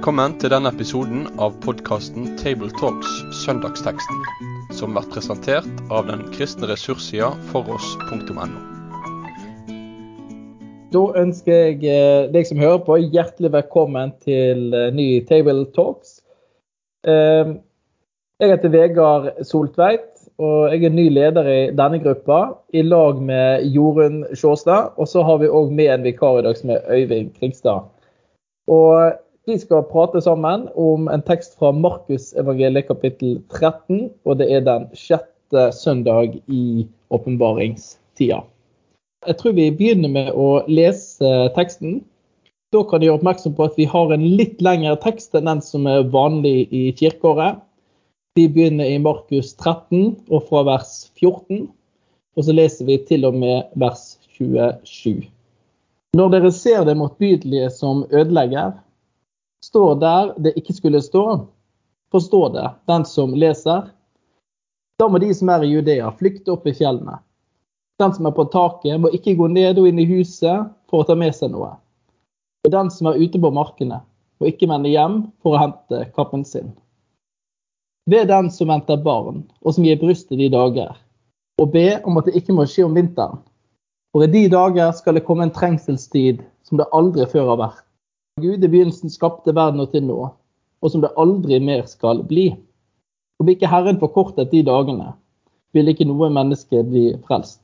Velkommen til denne episoden av podkasten Tabletalks Søndagsteksten, som blir presentert av den kristne ressurssida foross.no. Da ønsker jeg eh, deg som hører på, hjertelig velkommen til eh, ny Table Talks. Eh, Jeg heter Vegard Soltveit, og jeg er ny leder i denne gruppa, i lag med Jorunn Sjåstad. Og så har vi òg med en vikar i dag som er Øyvind Krigstad. Og vi skal prate sammen om en tekst fra Markusevangeliet kapittel 13, og det er den sjette søndag i åpenbaringstida. Jeg tror vi begynner med å lese teksten. Da kan jeg gjøre oppmerksom på at vi har en litt lengre tekst enn den som er vanlig i kirkeåret. Vi begynner i Markus 13 og fra vers 14, og så leser vi til og med vers 27. Når dere ser det motbydelige som ødelegger, står der det ikke skulle stå, forstå det, den som leser. Da må de som er i Judea, flykte opp i fjellene. Den som er på taket, må ikke gå ned og inn i huset for å ta med seg noe. Og den som er ute på markene, må ikke vende hjem for å hente kappen sin. Ved den som venter barn, og som gir brystet de dager, og be om at det ikke må skje om vinteren. For i de dager skal det komme en trengselstid som det aldri før har vært. Gud i begynnelsen skapte verden og til nå, og som det aldri mer skal bli. Om ikke Herren forkortet de dagene, vil ikke noe menneske bli frelst.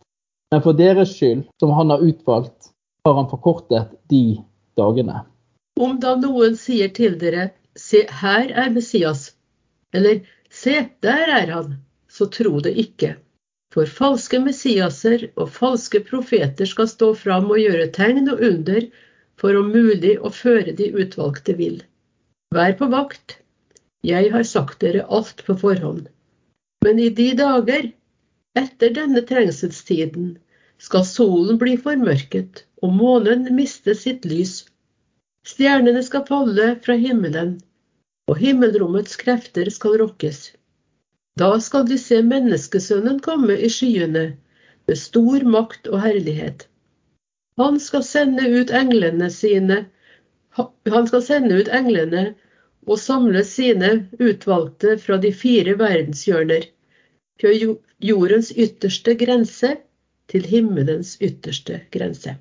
Men for deres skyld, som han har utvalgt, har han forkortet de dagene. Om da noen sier til dere, se her er Messias, eller se der er han, så tro det ikke. For falske Messiaser og falske profeter skal stå fram og gjøre tegn og under for om mulig å føre de utvalgte vill. Vær på vakt, jeg har sagt dere alt på forhånd. Men i de dager, etter denne trengselstiden, skal solen bli formørket og månen miste sitt lys. Stjernene skal falle fra himmelen, og himmelrommets krefter skal rokkes. Da skal de se menneskesønnen komme i skyene med stor makt og herlighet. Han skal sende ut englene sine han skal sende ut englene og samle sine utvalgte fra de fire verdenshjørner, fra jordens ytterste grense til himmelens ytterste grense.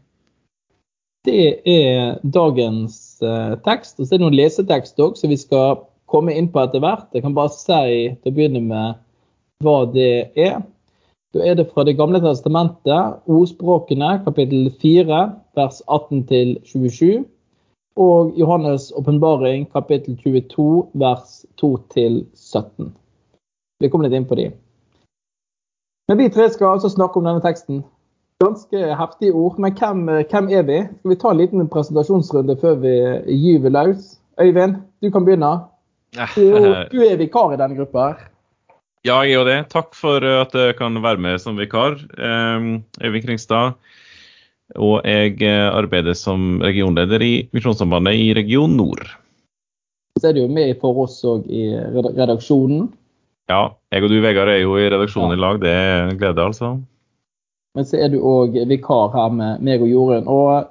Det er dagens uh, tekst. Og så er det noen lesetekst òg, som vi skal komme inn på etter hvert. Jeg kan bare si til å begynne med hva det er. Da er det fra Det gamle testamentet, ordspråkene, kapittel 4, vers 18-27. Og Johannes' åpenbaring, kapittel 22, vers 2-17. Vi kommer litt inn på de. Men vi tre skal altså snakke om denne teksten. Ganske heftige ord, men hvem, hvem, er vi? Skal vi ta en liten presentasjonsrunde før vi gyver løs? Øyvind, du kan begynne. Du, du er vikar i denne gruppa. her. Ja, jeg gjør det. Takk for at jeg kan være med som vikar. Øyvind Kringstad. Og jeg eh, arbeider som regionleder i Misjonssambandet i Region Nord. Så er du jo med for oss òg i redaksjonen. Ja, jeg og du Vegard er jo i redaksjonen i lag. Det er en glede, altså. Men så er du òg vikar her med meg og Jorunn. Og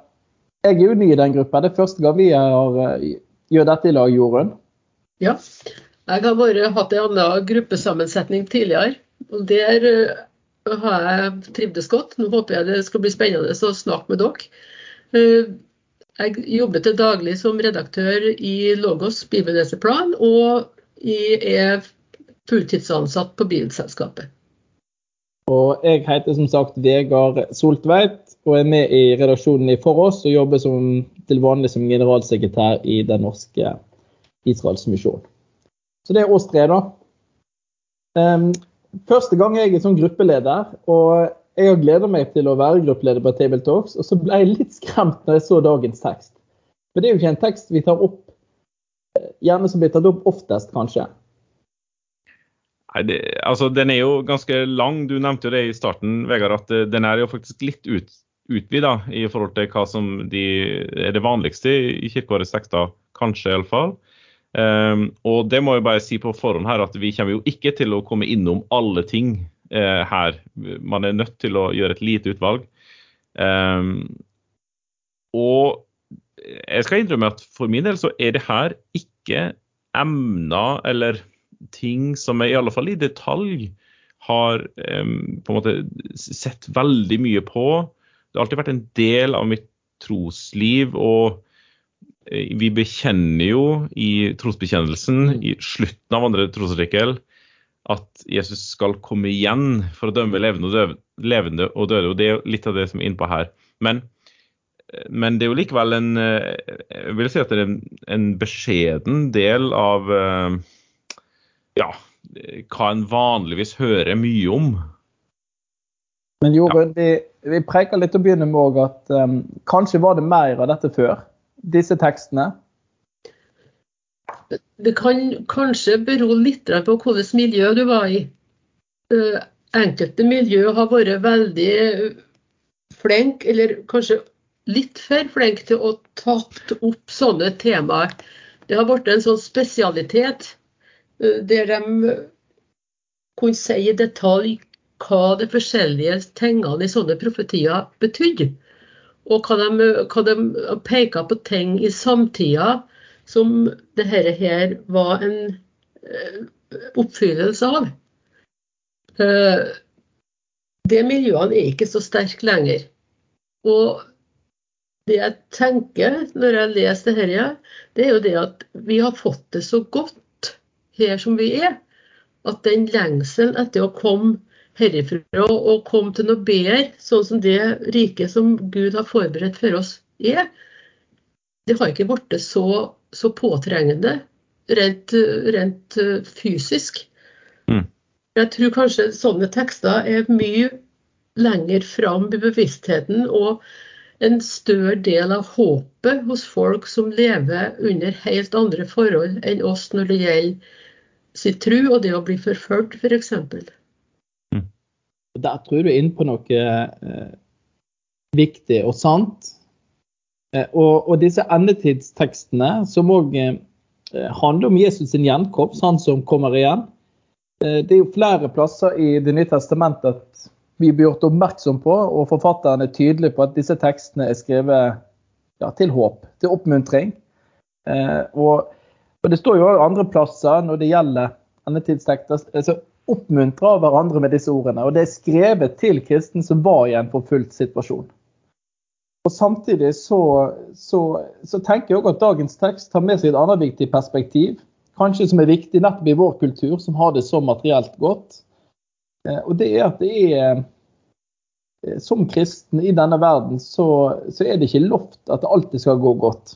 jeg er jo ny i den gruppa. Det er første gang vi har, eh, gjør dette i lag, Jorunn. Ja, jeg har bare hatt en annen gruppesammensetning tidligere. Og der uh, har jeg trivdes godt. Nå håper jeg det skal bli spennende å snakke med dere. Uh, jeg jobber til daglig som redaktør i Logos bibelleseplan, og er fulltidsansatt på Bibelselskapet. Og jeg heter som sagt Vegard Soltveit og er med i redaksjonen i Forås og jobber som, til vanlig som generalsekretær i Den norske Israels misjon. Så det er oss tre, da. Um, første gang jeg er som gruppeleder, og jeg har gleda meg til å være gruppeleder på Table Talks, og så ble jeg litt skremt når jeg så dagens tekst. For det er jo ikke en tekst vi tar opp eh, gjerne som blir tatt opp oftest, kanskje. Nei, det, altså Den er jo ganske lang. Du nevnte jo det i starten, Vegard, at eh, den er jo faktisk litt ut, utvida i forhold til hva som de, er det vanligste i kirkeårets tekster, kanskje iallfall. Um, og det må jeg bare si på forhånd her at vi kommer jo ikke til å komme innom alle ting uh, her. Man er nødt til å gjøre et lite utvalg. Um, og jeg skal innrømme at for min del så er det her ikke emner eller ting som jeg i alle fall i detalj har um, på en måte sett veldig mye på. Det har alltid vært en del av mitt trosliv. og vi bekjenner jo i trosbekjennelsen i slutten av andre trosartikkel at Jesus skal komme igjen for å dømme levende og, døde. levende og døde. og Det er jo litt av det som er innpå her. Men, men, det er jo likevel en jeg vil si at det er en, en beskjeden del av ja, hva en vanligvis hører mye om. Men Jorunn, ja. vi, vi litt og begynner med at um, kanskje var det mer av dette før? Disse tekstene? Det kan kanskje bero litt på hvilket miljø du var i. Uh, enkelte miljø har vært veldig flinke, eller kanskje litt for flinke til å tatt opp sånne temaer. Det har blitt en sånn spesialitet uh, der de kunne si i detalj hva de forskjellige tingene i sånne profetier betydde. Og hva de, hva de peker på ting i samtida som dette her var en uh, oppfyllelse av. Uh, det miljøene er ikke så sterke lenger. Og det jeg tenker når jeg leser dette, det er jo det at vi har fått det så godt her som vi er, at den lengselen etter å komme herifra og komme til noe bedre, sånn som det riket som Gud har forberedt for oss, er, det har ikke blitt så, så, påtrengende rent, rent fysisk. Mm. Jeg tror kanskje sånne tekster er mye lenger fram i bevisstheten og en større del av håpet hos folk som lever under helt andre forhold enn oss når det gjelder sin tro og det å bli forført, f.eks. For mm. Der tror du inn på noe eh, viktig og sant. Eh, og, og, disse endetidstekstene, som òg eh, handler om Jesus sin gjenkomst, han som kommer igjen. Eh, det er jo flere plasser i Det nye testamentet at vi blir gjort oppmerksom på, og forfatteren er tydelig på at disse tekstene er skrevet ja, til håp, til oppmuntring. Eh, og og Det står jo også andre plasser når det gjelder endetidstekster. altså oppmuntrer hverandre med disse ordene. Og det er skrevet til kristen som var i en forfulgt situasjon. Og Samtidig så, så, så tenker jeg også at dagens tekst tar med seg et annet viktig perspektiv. Kanskje som er viktig nettopp i vår kultur, som har det så materielt godt. Eh, og det er at det er eh, Som kristen i denne verden, så, så er det ikke lovt at det alltid skal gå godt.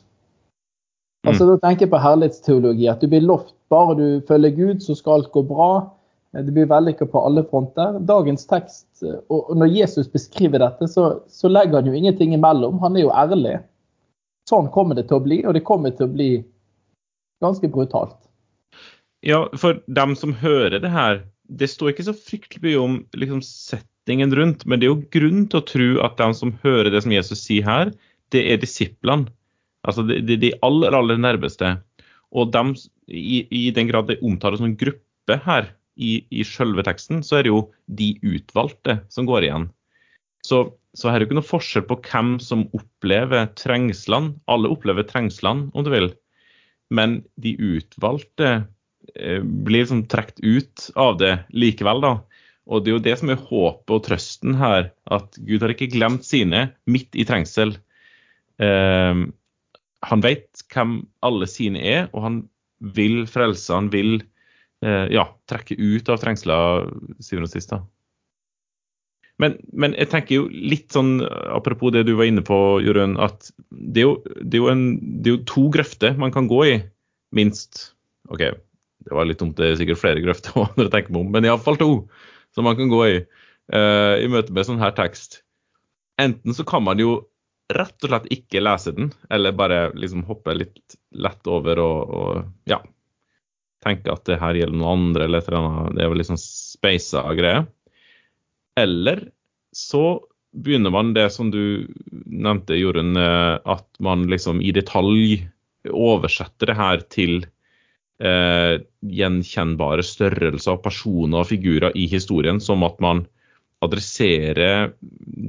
Altså, mm. Da tenker jeg på herlighetsteologi. At du blir lovt bare du følger Gud, så skal alt gå bra. Det blir vellykka på alle fronter. Dagens tekst, og når Jesus beskriver dette, så, så, legger han jo ingenting imellom. Han er jo ærlig. Sånn kommer det til å bli, og det kommer til å bli ganske brutalt. Ja, for dem som hører det her, det står ikke så fryktelig mye om liksom, settingen rundt, men det er jo grunn til å tro at dem som hører det som Jesus sier her, det er disiplene. Altså de, de, de aller, aller nærmeste. Og dem, i, i, den grad det omtales som en gruppe her i, i selve teksten, så er det jo de utvalgte som går igjen. Så, så her er det ikke noe forskjell på hvem som opplever trengslene. Alle opplever trengslene, om du vil. Men de utvalgte eh, blir liksom trukket ut av det likevel, da. Og det er jo det som er håpet og trøsten her, at Gud har ikke glemt sine midt i trengsel. Eh, han vet hvem alle sine er, og han vil frelse. Han vil ja, trekke ut av trengsler syvende og sist. Men, men, jeg tenker jo litt sånn, apropos det du var inne på, Jorunn, at det er, jo, det, er en, det er, jo, to grøfter man kan gå i, minst. OK, det var litt dumt, det er sikkert flere grøfter når jeg tenker meg om, men iallfall to som man kan gå i uh, i møte med sånn her tekst. Enten så kan man jo rett og slett ikke lese den, eller bare liksom hoppe litt lett over og, og ja, tenke at det her gjelder noen andre, eller et eller annet. Det er jo liksom speisa greier. Eller så begynner man det som du nevnte, Jorunn, eh, at man liksom i detalj oversetter det her til eh, gjenkjennbare størrelser personer og figurer i historien, som at man adresserer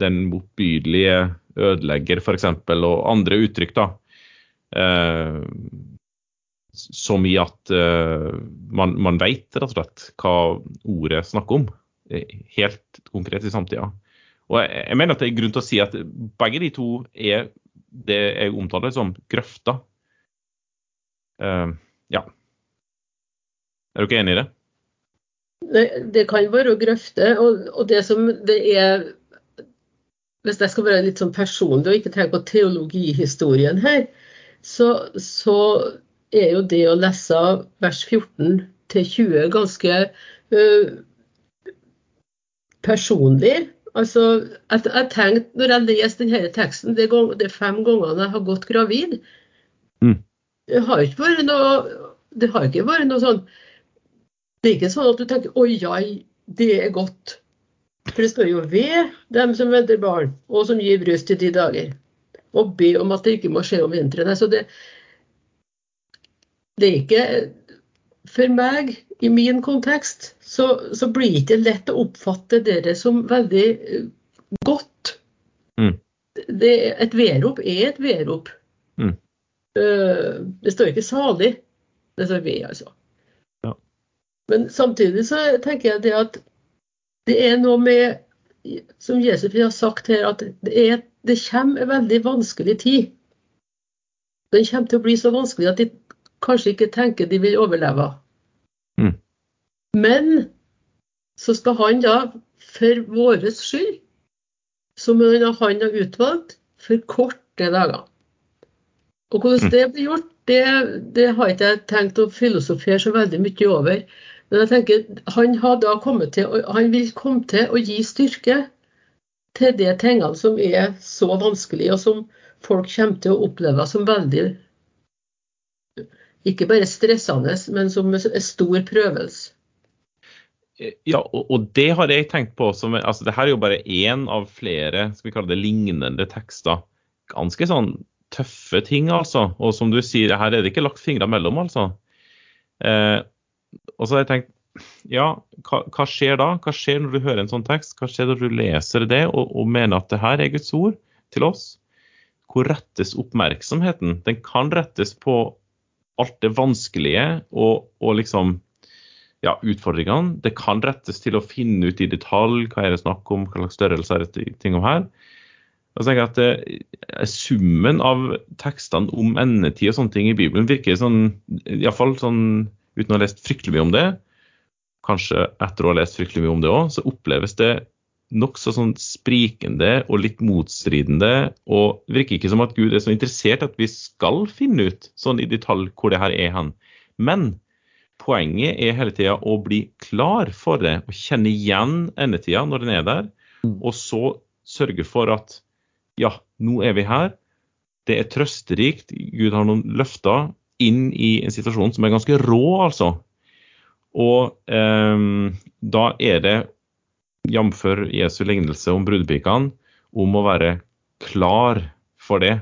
den motbydelige ødelegger f.eks., og andre uttrykk. da. Eh, som i at uh, man, man vet rett og slett hva ordet snakker om, helt konkret i samtida. Og jeg, jeg, mener at det er grunn til å si at begge de to er det jeg omtaler som grøfter. Uh, ja. Er dere enig i det? Nei, det kan være grøfter. Og, og, det som det er Hvis jeg skal være litt sånn personlig og ikke tenke på teologihistorien her, så, så er jo det å lese vers 14 til 20 ganske uh, personlig. Altså, jeg, jeg tenkte, når jeg leser denne teksten, det, gang, det fem gangene jeg har gått gravid mm. Det har ikke vært noe det har ikke vært noe sånn Det er ikke sånn at du tenker oi, oi, det er godt. For det står jo ved dem som venter barn, og som gir bryst i de dager. Og be om at det ikke må skje om vinteren. Så det, det er ikke For meg, i min kontekst, så, så blir det ikke lett å oppfatte dere som veldig eh, godt. Mm. Det, et vedrop er et vedrop. Mm. Uh, det står ikke 'salig', det står 'ved', altså. Ja. Men samtidig så tenker jeg det at det er noe med, som Jesus har sagt her, at det, er, det kommer en veldig vanskelig tid. Den kommer til å bli så vanskelig at de kanskje ikke tenker de vil overleve. Mm. Men så skal han da, for vår skyld, som han har utvalgt, for korte dager. Og hvordan mm. det blir gjort, det, det har ikke jeg tenkt å filosofere så veldig mye over. Men jeg tenker, han, har da kommet til, han vil komme til å gi styrke til de tingene som er så vanskelige, og som folk kommer til å oppleve som veldig ikke bare stressende, men som en stor prøvelse. Ja, og, det har jeg tenkt på som altså det her er jo bare én av flere skal vi kalle det lignende tekster. Ganske sånn tøffe ting, altså. Og som du sier, her er det ikke lagt fingrene mellom, altså. Eh, og så har jeg tenkt ja, hva, hva, skjer da? Hva skjer når du hører en sånn tekst? Hva skjer når du leser det og, og mener at det her er Guds ord til oss? Hvor rettes oppmerksomheten? Den kan rettes på alt det vanskelige og, og liksom ja, utfordringene. Det kan rettes til å finne ut i detalj hva er det snakk om, hva slags størrelse er det ting om her. Og så tenker jeg at det, eh, Summen av tekstene om endetid og sånne ting i Bibelen virker sånn, iallfall sånn uten å ha lest fryktelig mye om det, kanskje etter å ha lest fryktelig mye om det òg, så oppleves det nokså sånn sprikende og litt motstridende. Og det virker ikke som at Gud er så interessert at vi skal finne ut sånn i detalj hvor det her er hen. Men poenget er hele tida å bli klar for det, og kjenne igjen endetida når den er der. Og så sørge for at ja, nå er vi her. Det er trøsterikt. Gud har noen løfter inn i en situasjon som er ganske rå, altså. Og eh, da er det jf. Jesu lignelse om brudepikene, om å være klar for det.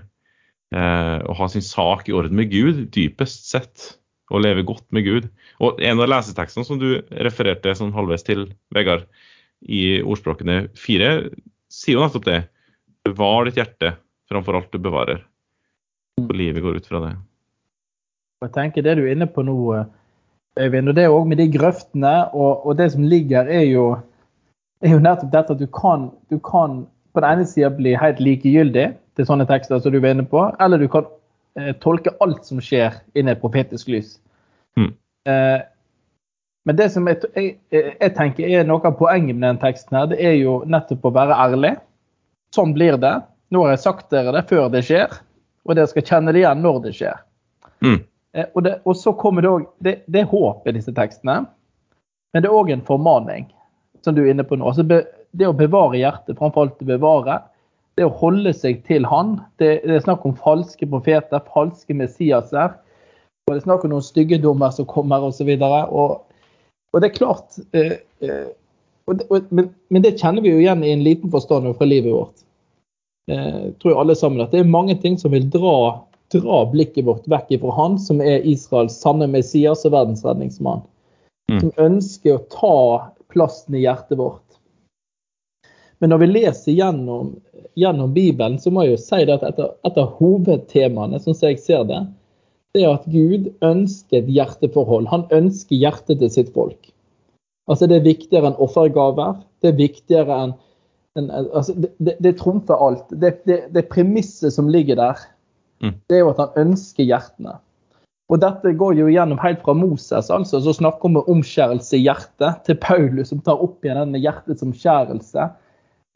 Eh, å ha sin sak i orden med Gud, dypest sett. Å leve godt med Gud. Og en av lesetekstene som du refererte sånn halvveis til, Vegard, i ordspråkene fire, sier jo nettopp det. Bevar ditt hjerte framfor alt du bevarer. Og livet går ut fra det. Jeg tenker Det du er inne på nå, Øyvind, og det òg med de grøftene og, og, det som ligger, er jo er jo nettopp dette at du kan, du kan på den ene sida bli helt likegyldig til sånne tekster som du var inne på, eller du kan eh, tolke alt som skjer, inn i et profetisk lys. Mm. Eh, men det som jeg, jeg, jeg, tenker er noe av poenget med den teksten, her, det er jo nettopp å være ærlig. Sånn blir det. Nå har jeg sagt dere det før det skjer, og dere skal kjenne det igjen når det skjer. Mm. Eh, og, det, og, så kommer det òg det, det, er håp i disse tekstene, men det er òg en formaning som du er inne på nå. Altså det å bevare hjertet, framfor alt å bevare. Det å holde seg til Han. Det, det er snakk om falske profeter, falske Messiaser. Og det er snakk om noen styggedommer som kommer osv. Og, og, og det er klart eh, eh, og, men, men, det kjenner vi jo igjen i en liten forstand fra livet vårt. Eh, tror jeg alle sammen at Det er mange ting som vil dra, dra blikket vårt vekk fra Han som er Israels sanne Messias og verdensredningsmann. Mm. Som ønsker å ta plassen i hjertet vårt. Men når vi leser gjennom, gjennom Bibelen, så må jeg jo si at et av, et av hovedtemaene, sånn som jeg ser det, det er at Gud ønsker et hjerteforhold. Han ønsker hjertet til sitt folk. Altså Det er viktigere enn offergaver. Det er viktigere enn en, altså det, det, det, trumfer alt. Det, det, det premisset som ligger der, mm. det er jo at han ønsker hjertene. Og dette går jo gjennom helt fra Moses, altså, så snakker om omskjærelse i hjertet, til Paulus som tar opp igjen denne hjertets omskjærelse.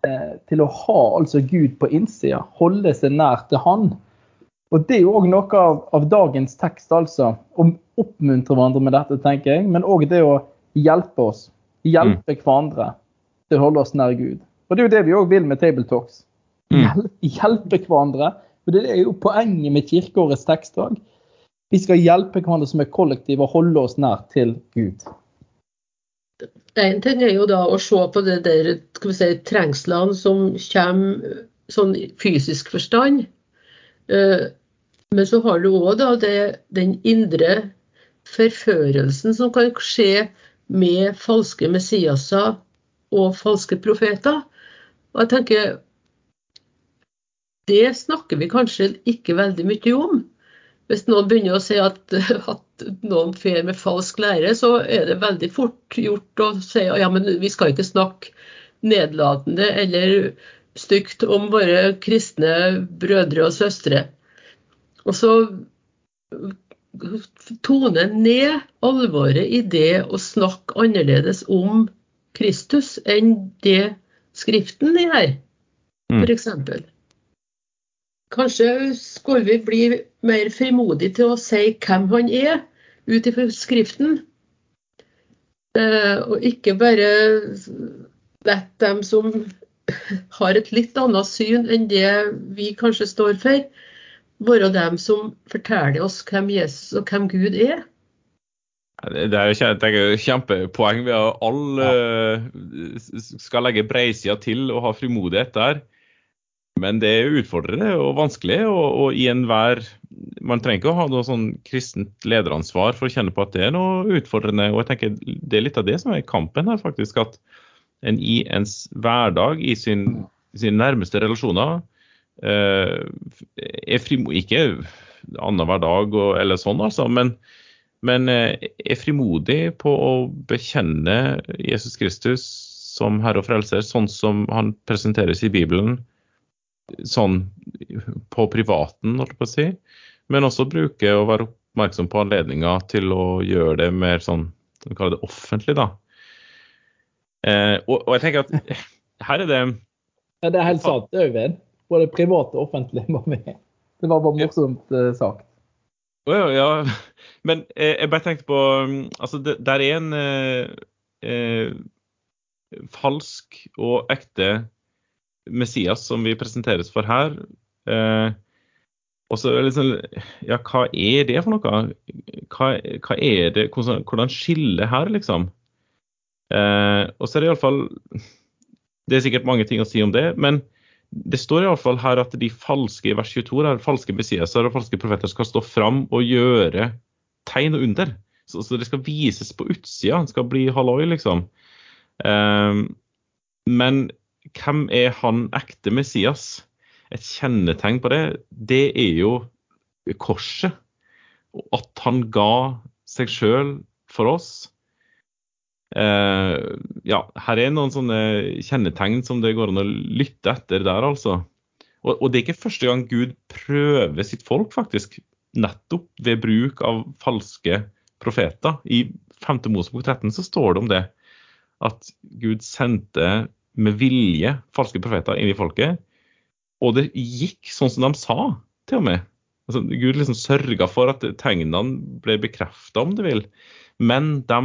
Eh, til å ha altså Gud på innsida, holde seg nær til Han. Og Det er jo òg noe av, av, dagens tekst, altså. Å oppmuntre hverandre med dette, tenker jeg. Men òg det å hjelpe oss. Hjelpe mm. hverandre til å holde oss nær Gud. Og Det er jo det vi òg vil med Tabletalks. Mm. Hjelpe hverandre. Og Det er jo poenget med kirkeårets tekst òg. Vi skal hjelpe hverandre som er kollektiv og holde oss nær til Gud. En ting er jo da å se på det der si, trengslene som kommer sånn fysisk forstand. Eh, men så har du òg den indre forførelsen som kan skje med falske Messiaser og falske profeter. Og jeg tenker Det snakker vi kanskje ikke veldig mye om. Hvis noen begynner å si at, at noen fer med falsk lære, så er det veldig fort gjort å si ja, men vi skal ikke snakke nedlatende eller stygt om våre kristne brødre og søstre. Og så tone ned alvoret i det å snakke annerledes om Kristus enn det Skriften er her, f.eks. Mm. Kanskje skulle vi bli mer frimodige til å si hvem han er, ut ifra Skriften. Eh, og ikke bare la dem som har et litt annet syn enn det vi kanskje står for, være dem som forteller oss hvem Jesus og hvem Gud er. Det er jo et kjempepoeng. Vi har alle ja. skal legge breisida til og ha frimodighet der. Men det er utfordrende og vanskelig. Og, og i enhver Man trenger ikke å ha noe sånn kristent lederansvar for å kjenne på at det er noe utfordrende. Og jeg tenker det er litt av det som er kampen her, faktisk. At en i ens hverdag, i sin, sine nærmeste relasjoner, eh, er frimodig Ikke annenhver dag og, eller sånn, altså, men, men eh, er frimodig på å bekjenne Jesus Kristus som Herre og Frelser, sånn som han presenteres i Bibelen sånn på privaten, holdt jeg på å si. Men også bruke og være oppmerksom på anledninger til å gjøre det mer sånn, vi kaller det offentlig, da. Eh, og, og, jeg tenker at her er det Ja, det er helt sant, Øyvind. Både privat og offentlig må vi. Det var bare morsomt uh, sagt. Å ja, ja. Men eh, jeg bare tenkte på Altså, det, der er en eh, eh falsk og ekte Messias som vi presenteres for her. Eh, og så liksom, Ja, hva er det for noe? Hva, hva er det, hvordan, hvordan her, liksom? Eh, og så er det iallfall Det er sikkert mange ting å si om det, men det står iallfall her at de falske i vers 22 er falske Messiaser og falske profeter skal stå fram og gjøre tegn og under. Så, så det skal vises på utsida, det skal bli halloi, liksom. Eh, men hvem er han ekte Messias? Et kjennetegn på det, det er jo korset. At han ga seg sjøl for oss. Eh, ja, her er noen sånne kjennetegn som det går an å lytte etter der, altså. Og, og, det er ikke første gang Gud prøver sitt folk, faktisk. Nettopp ved bruk av falske profeter. I 5. Mosebok 13 så står det om det. At Gud sendte med vilje falske profeter inn i folket. Og det gikk sånn som de sa, til og med. Altså, Gud liksom sørga for at tegnene ble bekrefta, om du vil. Men de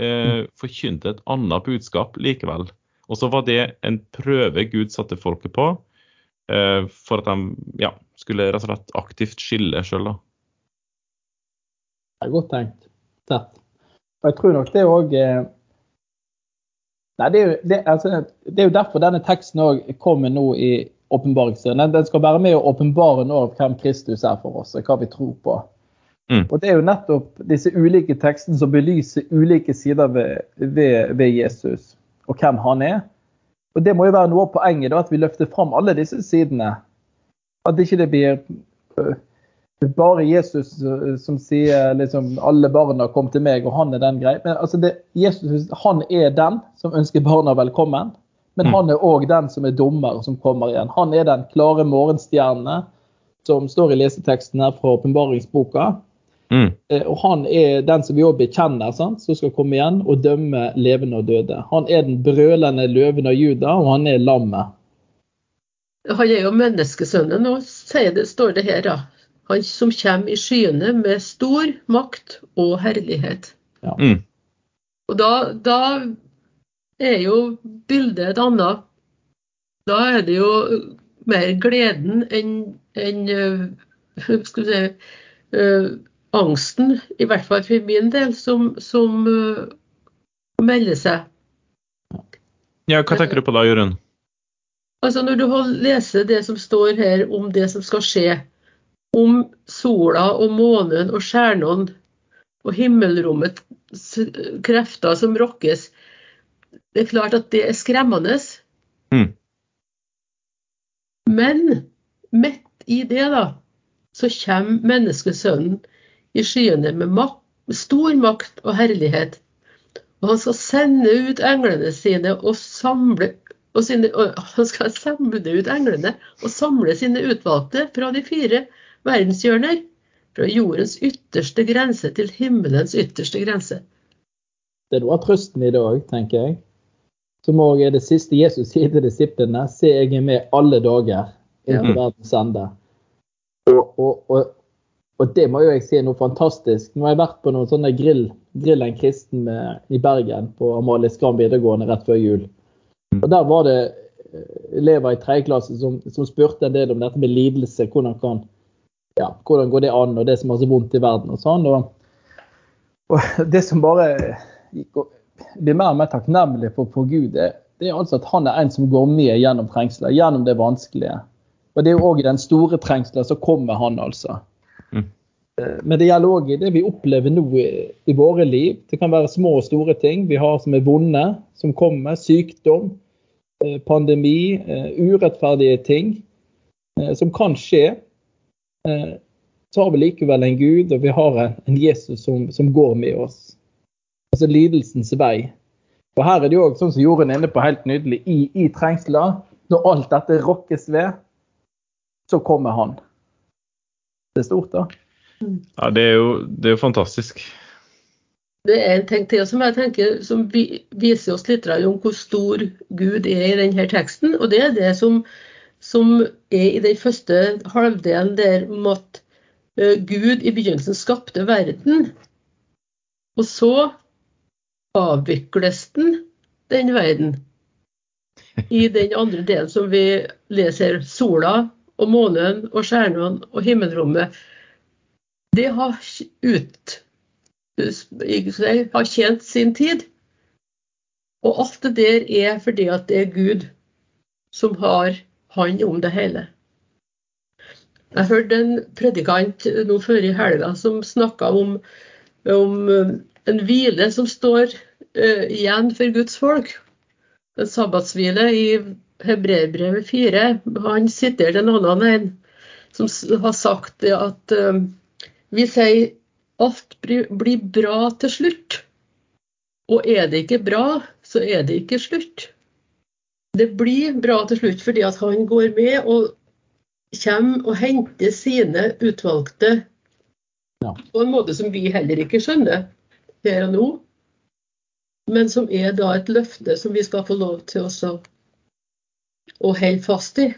eh, forkynte et annet budskap likevel. Og så var det en prøve Gud satte folket på, eh, for at de ja, skulle rett og slett aktivt skille sjøl, da. Det er godt tenkt. Tett. Og jeg tror nok det òg Nei, det er, jo, det, altså, det er jo derfor denne teksten òg kommer nå i åpenbaringen. Den skal være med å åpenbare nå hvem Kristus er for oss, og hva vi tror på. Mm. Og Det er jo nettopp disse ulike tekstene som belyser ulike sider ved, ved, ved, Jesus, og hvem han er. Og Det må jo være noe av poenget, da, at vi løfter fram alle disse sidene. At ikke det blir bare Jesus eh, som sier liksom alle barna kom til meg, og han er den greia. Men altså det, Jesus han er den som ønsker barna velkommen. Men Mm. han er òg den som er dommer, som kommer igjen. Han er den klare morgenstjerne som står i leseteksten her fra åpenbaringsboka. Mm. Eh, Og han er den som vi òg bekjenner, sant? som skal komme igjen og dømme levende og døde. Han er den brølende løven av Juda, og han er lammet. Han er jo menneskesønnen, sier står det her, da. Han som kommer i skyene med stor makt og herlighet. Mm. Og da, da er jo bildet et annet. Da er det jo mer gleden enn enn, øh, skal vi si, øh, angsten, i hvert fall for min del, som, som øh, melder seg. Ja, hva tenker du på da, Jørund? Altså Når du leser det som står her om det som skal skje, om sola og månen og stjernene og himmelrommets krefter som rokkes, det er klart at det er skremmende. Mm. Men midt i det, da, så kommer menneskesønnen i skyene med, makt, med stor makt og herlighet. Og han skal sende ut englene sine og samle og sine, og Han skal samle ut englene og samle sine utvalgte fra de fire verdenshjørner. Fra jordens ytterste grense til himmelens ytterste grense. Det er noe av trøsten i det òg, tenker jeg. Som òg er det siste Jesus sier til disiplene. Se, jeg er med alle dager inntil Ja. verdens ende. Og, og, og, og det må jo jeg si er noe fantastisk. Nå har jeg vært på noen sånne grill, grill en kristen med, i Bergen på Amalie Skram videregående rett før jul. Og Der var det eh, elever i tredje klasse som, som spurte en del om dette med lidelse. Hvordan, kan, ja, hvordan går det an, og det som har så vondt i verden og sånn. Og, og det som bare blir mer og mer takknemlig for, for Gud, det, det er altså at han er en som går med gjennom trengsler, gjennom det vanskelige. Og det er jo òg i den store trengselen så kommer han, altså. Mm. Eh, Men det gjelder òg det vi opplever nå i, i våre liv. Det kan være små og store ting vi har som er vonde, som kommer. Sykdom, eh, pandemi, eh, urettferdige ting eh, som kan skje. Eh, Så har vi likevel en Gud, og vi har en, Jesus som, som går med oss. Altså lidelsens vei. Og her er det jo også, sånn som Jorunn er inne på helt nydelig, i, i trengsler, når alt dette rokkes ved, så kommer han. Det er stort, da. Ja, det er jo, det er jo fantastisk. Det er en ting til som jeg tenker som viser oss litt om hvor stor Gud er i denne teksten. Og det er det som, som er i den første halvdelen der om at eh, Gud i begynnelsen skapte verden. Og så avvikles den, den verden. I den andre delen som vi leser sola og månen og stjernene og himmelrommet. Det har ut har tjent sin tid. Og alt det der er fordi at det er Gud som har hånd om det hele. Jeg hørte en predikant nå før i helga som snakka om, om eh, en hvile som står uh, igjen for Guds folk. En sabbatshvile i Hebreerbrevet 4. Han siterte en annen en som har sagt at uh, vi sier alt blir bra til slutt. Og er det ikke bra, så er det ikke slutt. Det blir bra til slutt fordi at han går med og kommer og henter sine utvalgte Ja. på en måte som vi heller ikke skjønner her og nå. Men som er da et løfte som vi skal få lov til også å holde fast i.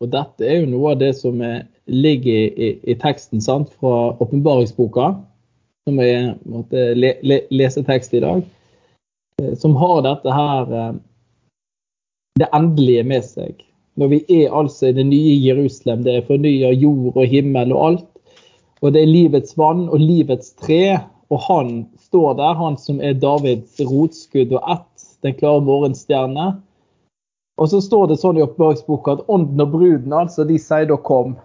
Og dette er jo noe av det som er, ligger i, i, i teksten sant, fra åpenbaringsboka, som jeg måtte le, le, lese tekst i dag, som har dette her eh, det endelige med seg. Når vi er altså i det nye Jerusalem, det er fornya jord og himmel og alt. Og det er livets vann og livets tre, og han står der, han som er Davids rotskudd og ett, den klare morgenstjerne. Og så står det sånn i oppbevaringsboka at ånden og bruden, altså, de sier da kom.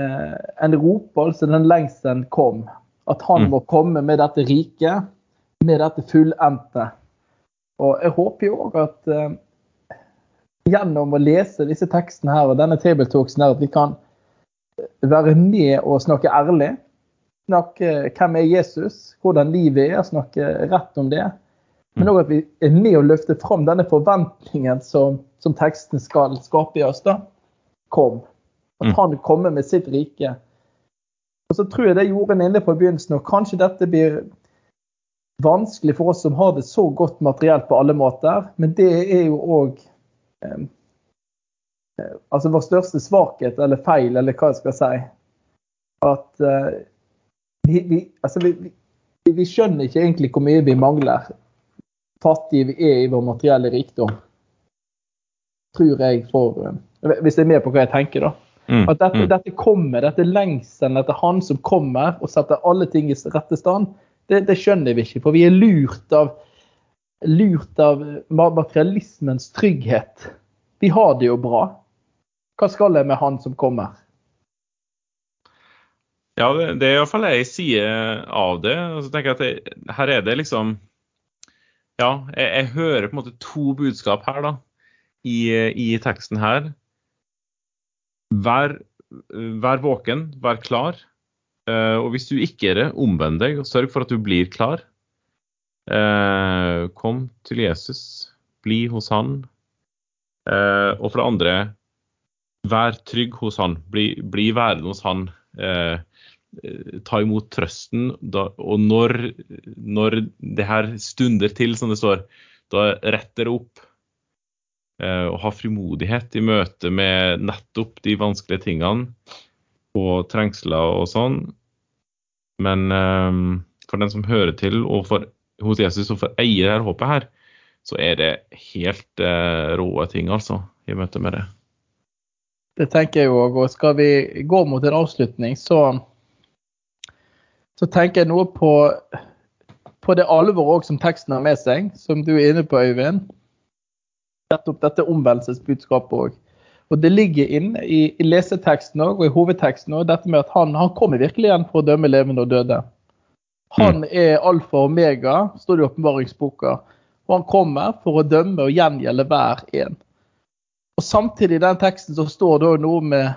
Eh, en roper, altså den lengselen kom. At han Mm. må komme med dette riket, med dette fullendte. Og jeg håper jo òg at eh, gjennom å lese disse tekstene her og denne tabletalksen her, at vi kan være med og snakke ærlig. Snakke hvem er Jesus, hvordan livet er, snakke rett om det. Men òg at vi er med å løfte fram denne forventningen som, som teksten skal skape i oss. da. Kom. At han kommer med sitt rike. Og så tror jeg det gjorde en inne på begynnelsen, og kanskje dette blir vanskelig for oss som har det så godt materielt på alle måter, men det er jo òg eh, altså vår største svakhet eller feil, eller hva jeg skal si. At eh, vi, vi, altså vi, vi, vi skjønner ikke egentlig hvor mye vi mangler. Fattige vi er i vår materielle rikdom. Tror jeg for eh, Hvis jeg er med på hva jeg tenker, da. Mm. At dette, mm. dette kommer, dette lengselen etter Han som kommer og setter alle ting i rette stand, det, det skjønner vi ikke. For vi er lurt av, lurt av materialismens trygghet. Vi har det jo bra. Hva skal jeg med Han som kommer? Ja, det, er iallfall ei side av det. Og så tenker jeg at det, her er det liksom Ja, jeg, jeg, hører på en måte to budskap her, da, i, i teksten her. Vær, vær våken, vær klar. Uh, og hvis du ikke er det, omvend deg og sørg for at du blir klar. Uh, kom til Jesus, bli hos han. Uh, og for det andre, vær trygg hos han. Bli, bli værende hos han. ta imot trøsten. Da, og når, når det her stunder til, som det står, da rett dere opp. og ha frimodighet i møte med nettopp de vanskelige tingene og trengsler og sånn. Men um, for den som hører til og for, hos Jesus og for eier her håpet her, så er det helt uh, råe ting, altså, i møte med det. Det tenker jeg òg. Og skal vi gå mot en avslutning, så, så tenker jeg noe på, på det alvoret som teksten har med seg, som du er inne på, Øyvind. Nettopp dette omvendelsesbudskapet òg. Og Det ligger inne i, i leseteksten og, og i hovedteksten også, dette med at han, han kommer virkelig igjen for å dømme levende og døde. Han mm. er alfa og omega, står det i åpenbaringsboka. Og han kommer for å dømme og gjengjelde hver en. Og Samtidig i den teksten så står det noe med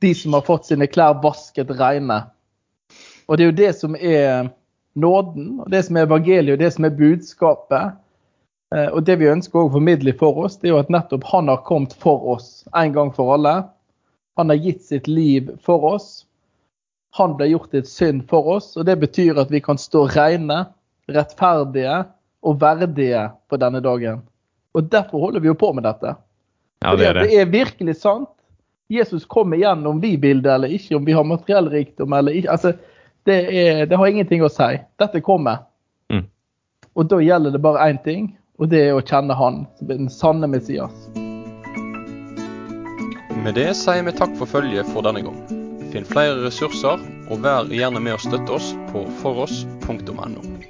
de som har fått sine klær vasket reine. Og Det er jo det som er nåden, og det som er evangeliet og det som er budskapet. Eh, og Det vi ønsker å formidle for oss, det er jo at nettopp han har kommet for oss en gang for alle. Han har gitt sitt liv for oss. Han ble gjort et synd for oss. og Det betyr at vi kan stå rene, rettferdige og verdige på denne dagen. Og Derfor holder vi jo på med dette. Ja, det, er det. det er virkelig sant. Jesus kommer igjen om vi vil det eller ikke, om vi har materiell rikdom eller ikke. Altså, det, er, det, har ingenting å si. Dette kommer. Mm. Og da gjelder det bare én ting, og det er å kjenne Han som den sanne Messias. Med det sier vi takk for følget for denne gang. Finn flere ressurser, og vær gjerne med å støtte oss på foross.no.